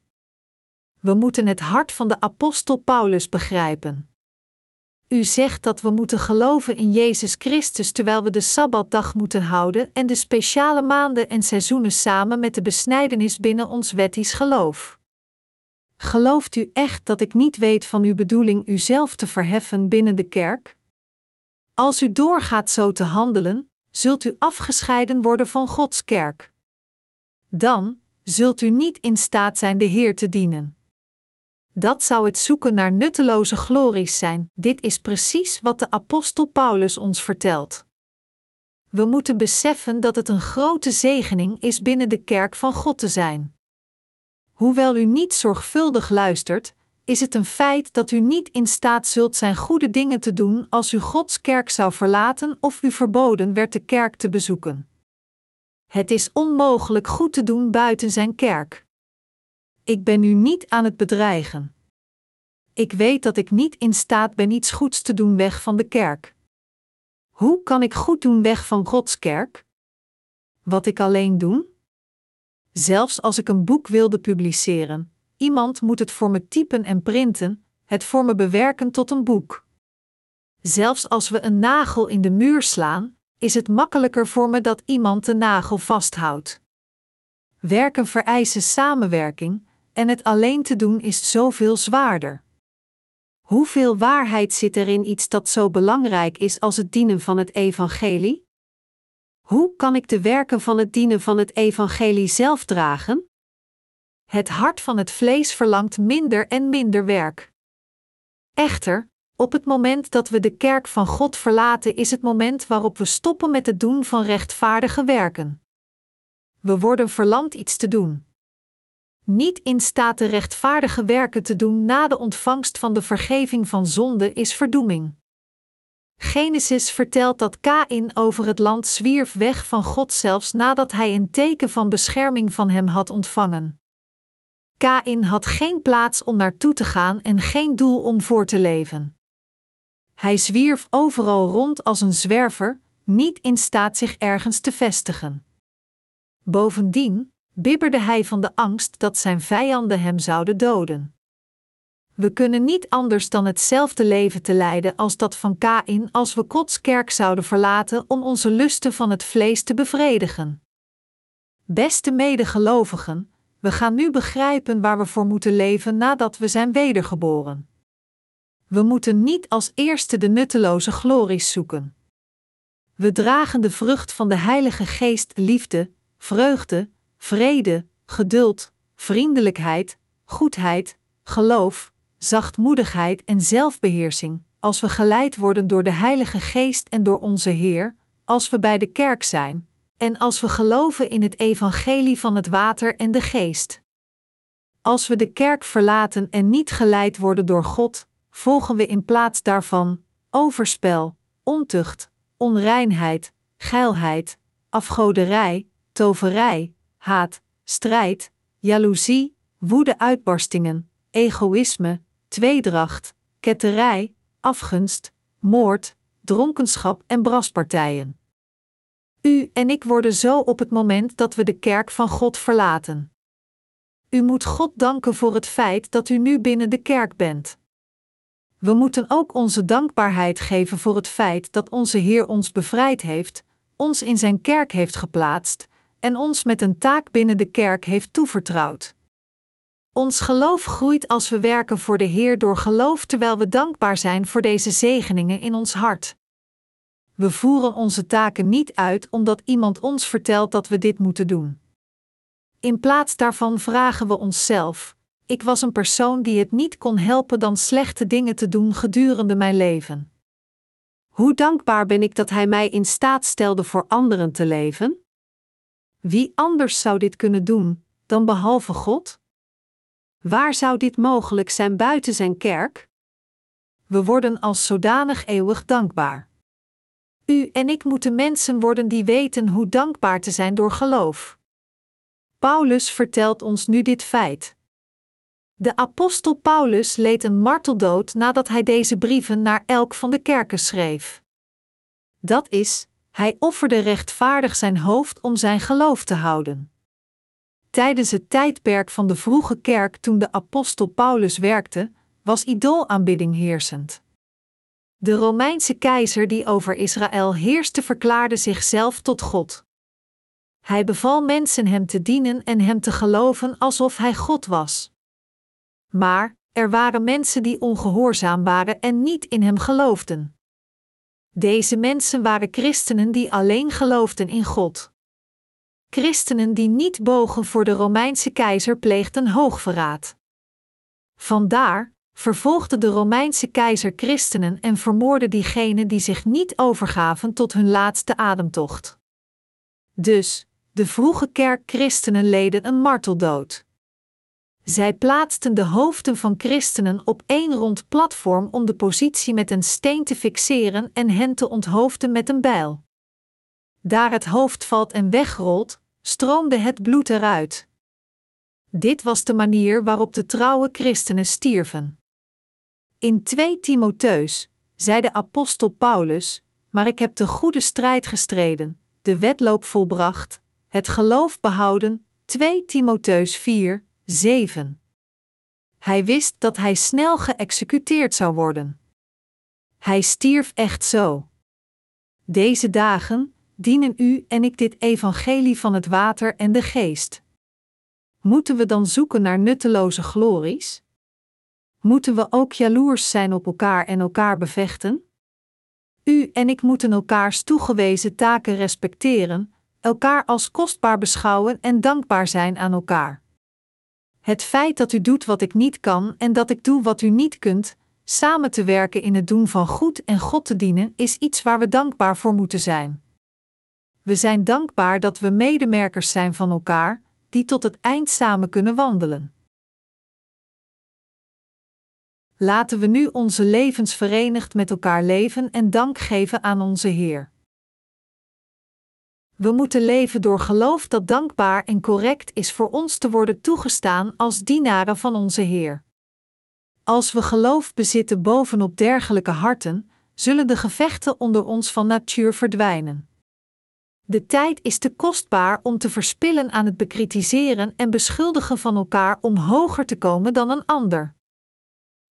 We moeten het hart van de apostel Paulus begrijpen. U zegt dat we moeten geloven in Jezus Christus terwijl we de sabbatdag moeten houden en de speciale maanden en seizoenen samen met de besnijdenis binnen ons wettisch geloof. gelooft u echt dat ik niet weet van uw bedoeling uzelf te verheffen binnen de kerk? Als u doorgaat zo te handelen, zult u afgescheiden worden van Gods kerk. Dan zult u niet in staat zijn de Heer te dienen. Dat zou het zoeken naar nutteloze glories zijn. Dit is precies wat de apostel Paulus ons vertelt. We moeten beseffen dat het een grote zegening is binnen de kerk van God te zijn. Hoewel u niet zorgvuldig luistert, is het een feit dat u niet in staat zult zijn goede dingen te doen als u Gods kerk zou verlaten of u verboden werd de kerk te bezoeken. Het is onmogelijk goed te doen buiten zijn kerk. Ik ben u niet aan het bedreigen. Ik weet dat ik niet in staat ben iets goeds te doen weg van de kerk. Hoe kan ik goed doen weg van Gods kerk? Wat ik alleen doen? Zelfs als ik een boek wilde publiceren, iemand moet het voor me typen en printen, het voor me bewerken tot een boek. Zelfs als we een nagel in de muur slaan, is het makkelijker voor me dat iemand de nagel vasthoudt. Werken vereisen samenwerking, en het alleen te doen is zoveel zwaarder. Hoeveel waarheid zit er in iets dat zo belangrijk is als het dienen van het evangelie? Hoe kan ik de werken van het dienen van het evangelie zelf dragen? Het hart van het vlees verlangt minder en minder werk. Echter, op het moment dat we de kerk van God verlaten, is het moment waarop we stoppen met het doen van rechtvaardige werken. We worden verlamd iets te doen. Niet in staat de rechtvaardige werken te doen na de ontvangst van de vergeving van zonde is verdoeming. Genesis vertelt dat Kain over het land zwierf weg van God zelfs nadat hij een teken van bescherming van hem had ontvangen. Kain had geen plaats om naartoe te gaan en geen doel om voor te leven. Hij zwierf overal rond als een zwerver, niet in staat zich ergens te vestigen. Bovendien bibberde hij van de angst dat zijn vijanden hem zouden doden. We kunnen niet anders dan hetzelfde leven te leiden als dat van Kain als we Gods kerk zouden verlaten om onze lusten van het vlees te bevredigen. Beste medegelovigen, we gaan nu begrijpen waar we voor moeten leven nadat we zijn wedergeboren. We moeten niet als eerste de nutteloze glories zoeken. We dragen de vrucht van de Heilige Geest liefde, vreugde, vrede, geduld, vriendelijkheid, goedheid, geloof, zachtmoedigheid en zelfbeheersing, als we geleid worden door de Heilige Geest en door onze Heer, als we bij de kerk zijn, en als we geloven in het evangelie van het water en de geest. Als we de kerk verlaten en niet geleid worden door God, volgen we in plaats daarvan overspel, ontucht, onreinheid, geilheid, afgoderij, toverij, haat, strijd, jaloezie, woede-uitbarstingen, egoïsme, tweedracht, ketterij, afgunst, moord, dronkenschap en braspartijen. U en ik worden zo op het moment dat we de kerk van God verlaten. U moet God danken voor het feit dat u nu binnen de kerk bent. We moeten ook onze dankbaarheid geven voor het feit dat onze Heer ons bevrijd heeft, ons in zijn kerk heeft geplaatst en ons met een taak binnen de kerk heeft toevertrouwd. Ons geloof groeit als we werken voor de Heer door geloof terwijl we dankbaar zijn voor deze zegeningen in ons hart. We voeren onze taken niet uit omdat iemand ons vertelt dat we dit moeten doen. In plaats daarvan vragen we onszelf: ik was een persoon die het niet kon helpen dan slechte dingen te doen gedurende mijn leven. Hoe dankbaar ben ik dat Hij mij in staat stelde voor anderen te leven? Wie anders zou dit kunnen doen dan behalve God? Waar zou dit mogelijk zijn buiten zijn kerk? We worden als zodanig eeuwig dankbaar. U en ik moeten mensen worden die weten hoe dankbaar te zijn door geloof. Paulus vertelt ons nu dit feit. De apostel Paulus leed een marteldood nadat hij deze brieven naar elk van de kerken schreef. Dat is, hij offerde rechtvaardig zijn hoofd om zijn geloof te houden. Tijdens het tijdperk van de vroege kerk toen de apostel Paulus werkte, was idoolaanbidding heersend. De Romeinse keizer die over Israël heerste verklaarde zichzelf tot God. Hij beval mensen hem te dienen en hem te geloven alsof hij God was. Maar er waren mensen die ongehoorzaam waren en niet in hem geloofden. Deze mensen waren christenen die alleen geloofden in God. Christenen die niet bogen voor de Romeinse keizer pleegden hoogverraad. Vandaar vervolgde de Romeinse keizer christenen en vermoordde diegenen die zich niet overgaven tot hun laatste ademtocht. Dus, de vroege kerk christenen leden een marteldood. Zij plaatsten de hoofden van christenen op één rond platform om de positie met een steen te fixeren en hen te onthoofden met een bijl. Daar het hoofd valt en wegrolt, stroomde het bloed eruit. Dit was de manier waarop de trouwe christenen stierven. In 2 Timotheus zei de apostel Paulus: Maar ik heb de goede strijd gestreden, de wedloop volbracht, het geloof behouden. 2 Timotheus 4, 7. Hij wist dat hij snel geëxecuteerd zou worden. Hij stierf echt zo. Deze dagen dienen u en ik dit evangelie van het water en de geest. Moeten we dan zoeken naar nutteloze glories? Moeten we ook jaloers zijn op elkaar en elkaar bevechten? U en ik moeten elkaars toegewezen taken respecteren, elkaar als kostbaar beschouwen en dankbaar zijn aan elkaar. Het feit dat u doet wat ik niet kan en dat ik doe wat u niet kunt, samen te werken in het doen van goed en God te dienen, is iets waar we dankbaar voor moeten zijn. We zijn dankbaar dat we medemerkers zijn van elkaar, die tot het eind samen kunnen wandelen. Laten we nu onze levens verenigd met elkaar leven en dank geven aan onze Heer. We moeten leven door geloof dat dankbaar en correct is voor ons te worden toegestaan als dienaren van onze Heer. Als we geloof bezitten bovenop dergelijke harten, zullen de gevechten onder ons van natuur verdwijnen. De tijd is te kostbaar om te verspillen aan het bekritiseren en beschuldigen van elkaar om hoger te komen dan een ander.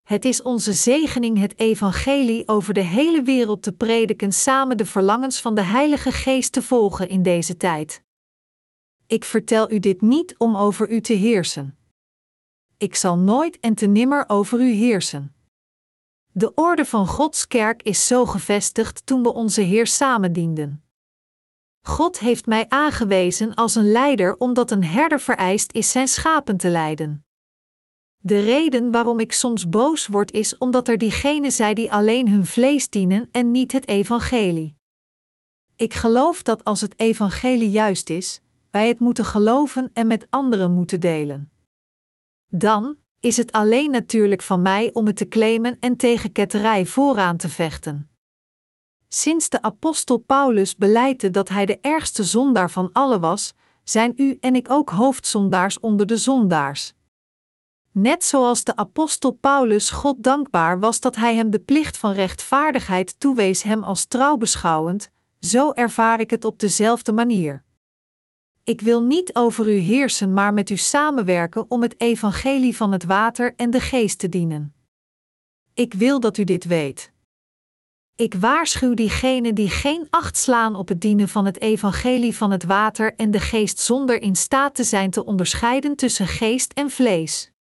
Het is onze zegening het evangelie over de hele wereld te prediken samen de verlangens van de Heilige Geest te volgen in deze tijd. Ik vertel u dit niet om over u te heersen. Ik zal nooit en te nimmer over u heersen. De orde van Gods kerk is zo gevestigd toen we onze Heer samen dienden. God heeft mij aangewezen als een leider omdat een herder vereist is zijn schapen te leiden. De reden waarom ik soms boos word is omdat er diegenen zijn die alleen hun vlees dienen en niet het evangelie. Ik geloof dat als het evangelie juist is, wij het moeten geloven en met anderen moeten delen. Dan is het alleen natuurlijk van mij om het te claimen en tegen ketterij vooraan te vechten. Sinds de apostel Paulus beleidde dat hij de ergste zondaar van allen was, zijn u en ik ook hoofdzondaars onder de zondaars. Net zoals de apostel Paulus God dankbaar was dat hij hem de plicht van rechtvaardigheid toewees hem als trouw beschouwend, zo ervaar ik het op dezelfde manier. Ik wil niet over u heersen, maar met u samenwerken om het evangelie van het water en de geest te dienen. Ik wil dat u dit weet. Ik waarschuw diegenen die geen acht slaan op het dienen van het evangelie van het water en de geest zonder in staat te zijn te onderscheiden tussen geest en vlees.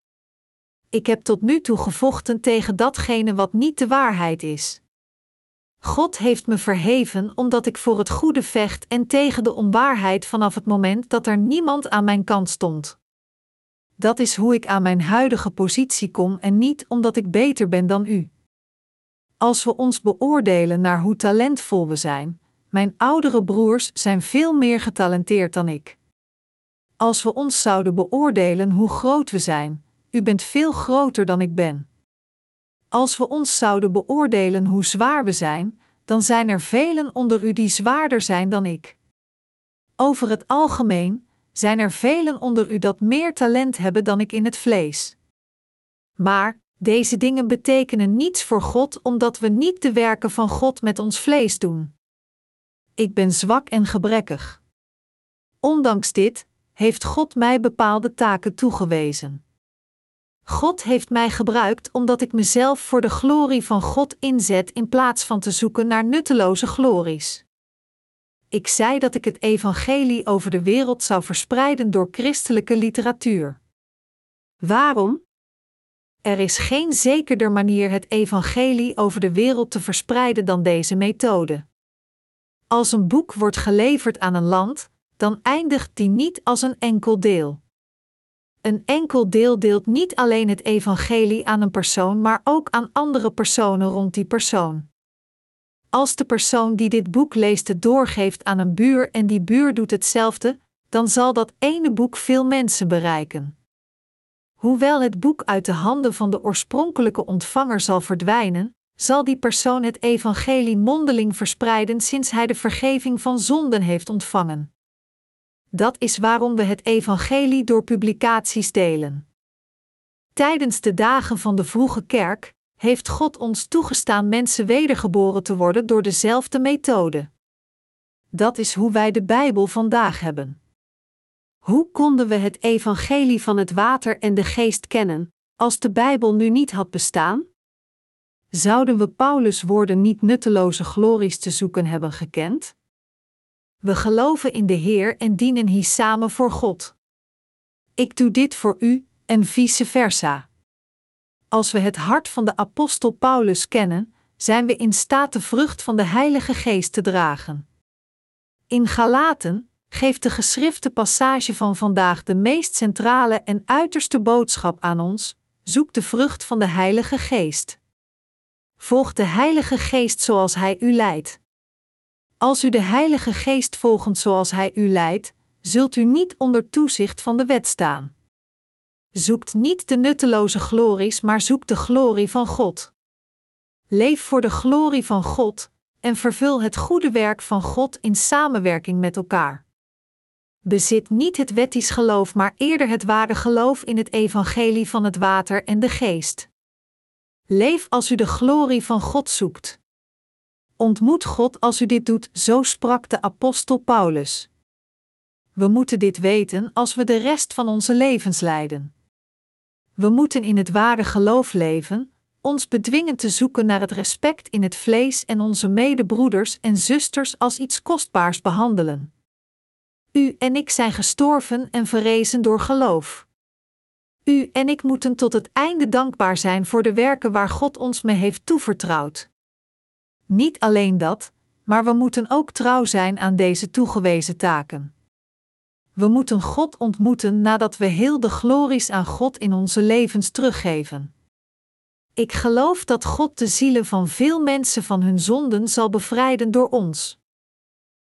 Ik heb tot nu toe gevochten tegen datgene wat niet de waarheid is. God heeft me verheven omdat ik voor het goede vecht en tegen de onwaarheid vanaf het moment dat er niemand aan mijn kant stond. Dat is hoe ik aan mijn huidige positie kom en niet omdat ik beter ben dan u. Als we ons beoordelen naar hoe talentvol we zijn, mijn oudere broers zijn veel meer getalenteerd dan ik. Als we ons zouden beoordelen hoe groot we zijn, u bent veel groter dan ik ben. Als we ons zouden beoordelen hoe zwaar we zijn, dan zijn er velen onder u die zwaarder zijn dan ik. Over het algemeen zijn er velen onder u dat meer talent hebben dan ik in het vlees. Maar deze dingen betekenen niets voor God omdat we niet de werken van God met ons vlees doen. Ik ben zwak en gebrekkig. Ondanks dit heeft God mij bepaalde taken toegewezen. God heeft mij gebruikt omdat ik mezelf voor de glorie van God inzet in plaats van te zoeken naar nutteloze glories. Ik zei dat ik het evangelie over de wereld zou verspreiden door christelijke literatuur. Waarom? Er is geen zekerder manier het evangelie over de wereld te verspreiden dan deze methode. Als een boek wordt geleverd aan een land, dan eindigt die niet als een enkel deel. Een enkel deel deelt niet alleen het evangelie aan een persoon, maar ook aan andere personen rond die persoon. Als de persoon die dit boek leest het doorgeeft aan een buur en die buur doet hetzelfde, dan zal dat ene boek veel mensen bereiken. Hoewel het boek uit de handen van de oorspronkelijke ontvanger zal verdwijnen, zal die persoon het evangelie mondeling verspreiden sinds hij de vergeving van zonden heeft ontvangen. Dat is waarom we het evangelie door publicaties delen. Tijdens de dagen van de vroege kerk heeft God ons toegestaan mensen wedergeboren te worden door dezelfde methode. Dat is hoe wij de Bijbel vandaag hebben. Hoe konden we het evangelie van het water en de geest kennen, als de Bijbel nu niet had bestaan? Zouden we Paulus' woorden niet nutteloze glories te zoeken hebben gekend? We geloven in de Heer en dienen hier samen voor God. Ik doe dit voor u, en vice versa. Als we het hart van de apostel Paulus kennen, zijn we in staat de vrucht van de Heilige Geest te dragen. In Galaten geeft de geschrifte passage van vandaag de meest centrale en uiterste boodschap aan ons: zoek de vrucht van de Heilige Geest. Volg de Heilige Geest zoals Hij u leidt. Als u de Heilige Geest volgt zoals Hij u leidt, zult u niet onder toezicht van de wet staan. Zoekt niet de nutteloze glories, maar zoek de glorie van God. Leef voor de glorie van God en vervul het goede werk van God in samenwerking met elkaar. Bezit niet het wettisch geloof, maar eerder het ware geloof in het evangelie van het water en de geest. Leef als u de glorie van God zoekt. Ontmoet God als u dit doet, zo sprak de apostel Paulus. We moeten dit weten als we de rest van onze levens leiden. We moeten in het ware geloof leven, ons bedwingen te zoeken naar het respect in het vlees en onze medebroeders en zusters als iets kostbaars behandelen. U en ik zijn gestorven en verrezen door geloof. U en ik moeten tot het einde dankbaar zijn voor de werken waar God ons mee heeft toevertrouwd. Niet alleen dat, maar we moeten ook trouw zijn aan deze toegewezen taken. We moeten God ontmoeten nadat we heel de glories aan God in onze levens teruggeven. Ik geloof dat God de zielen van veel mensen van hun zonden zal bevrijden door ons.